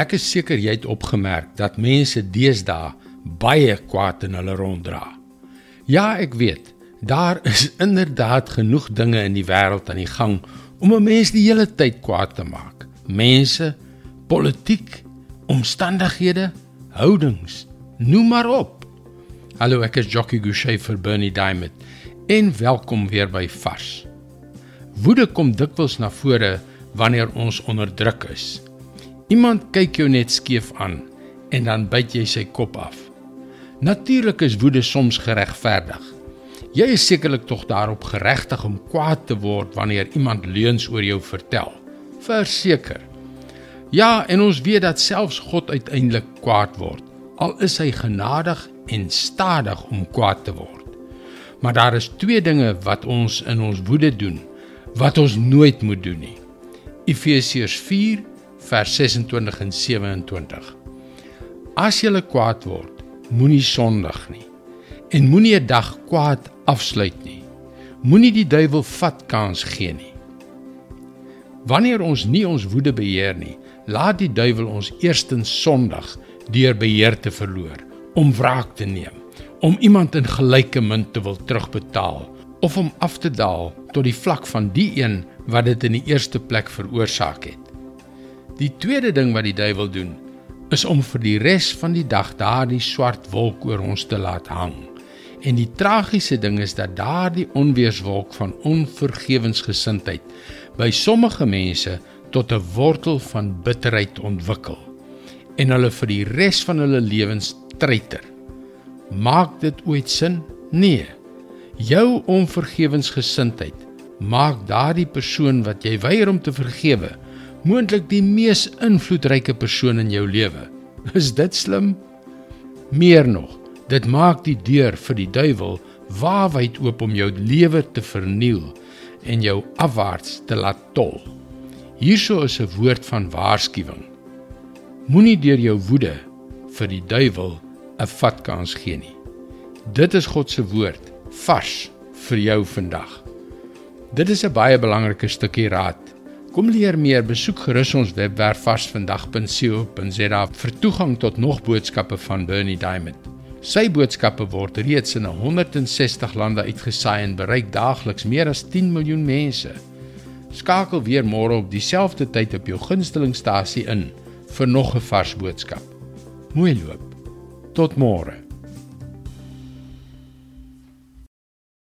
Ek is seker jy het opgemerk dat mense deesdae baie kwaad in hulle ronddra. Ja, ek weet, daar is inderdaad genoeg dinge in die wêreld aan die gang om 'n mens die hele tyd kwaad te maak. Mense, politiek, omstandighede, houdings, noem maar op. Hallo, ek is Jockey Gouchee vir Bernie Diamond en welkom weer by Vars. Woede kom dikwels na vore wanneer ons onder druk is. Iemand kyk jou net skeef aan en dan byt jy sy kop af. Natuurlik is woede soms geregverdig. Jy is sekerlik tog daarop geregtig om kwaad te word wanneer iemand leuns oor jou vertel. Verseker. Ja, en ons weet dat selfs God uiteindelik kwaad word, al is hy genadig en stadig om kwaad te word. Maar daar is twee dinge wat ons in ons woede doen wat ons nooit moet doen nie. Efesiërs vers 26 en 27. As jy kwaad word, moenie sondig nie en moenie 'n dag kwaad afsluit nie. Moenie die duiwel vat kans gee nie. Wanneer ons nie ons woede beheer nie, laat die duiwel ons eerstens sondig deur beheer te verloor, om wraak te neem, om iemand in gelyke munt te wil terugbetaal of om af te daal tot die vlak van die een wat dit in die eerste plek veroorsaak het. Die tweede ding wat die duiwel doen, is om vir die res van die dag daardie swart wolk oor ons te laat hang. En die tragiese ding is dat daardie onweerswolk van onvergewensgesindheid by sommige mense tot 'n wortel van bitterheid ontwikkel en hulle vir die res van hulle lewens treiter. Maak dit ooit sin? Nee. Jou onvergewensgesindheid maak daardie persoon wat jy weier om te vergewe moontlik die mees invloedryke persoon in jou lewe. Is dit slim? Meer nog, dit maak die deur vir die duiwel waawyd oop om jou lewe te verniel en jou afwaarts te laat tol. Hierso is 'n woord van waarskuwing. Moenie deur jou woede vir die duiwel 'n vatkans gee nie. Dit is God se woord vars vir jou vandag. Dit is 'n baie belangrike stukkie raad Kom leer meer, besoek gerus ons webwerf varsvandag.co.za vir toegang tot nog boodskappe van Bernie Diamond. Sy boodskappe word reeds in 160 lande uitgesaai en bereik daagliks meer as 10 miljoen mense. Skakel weer môre op dieselfde tyd op jou gunstelingstasie in vir nog 'n vars boodskap. Mooi loop. Tot môre.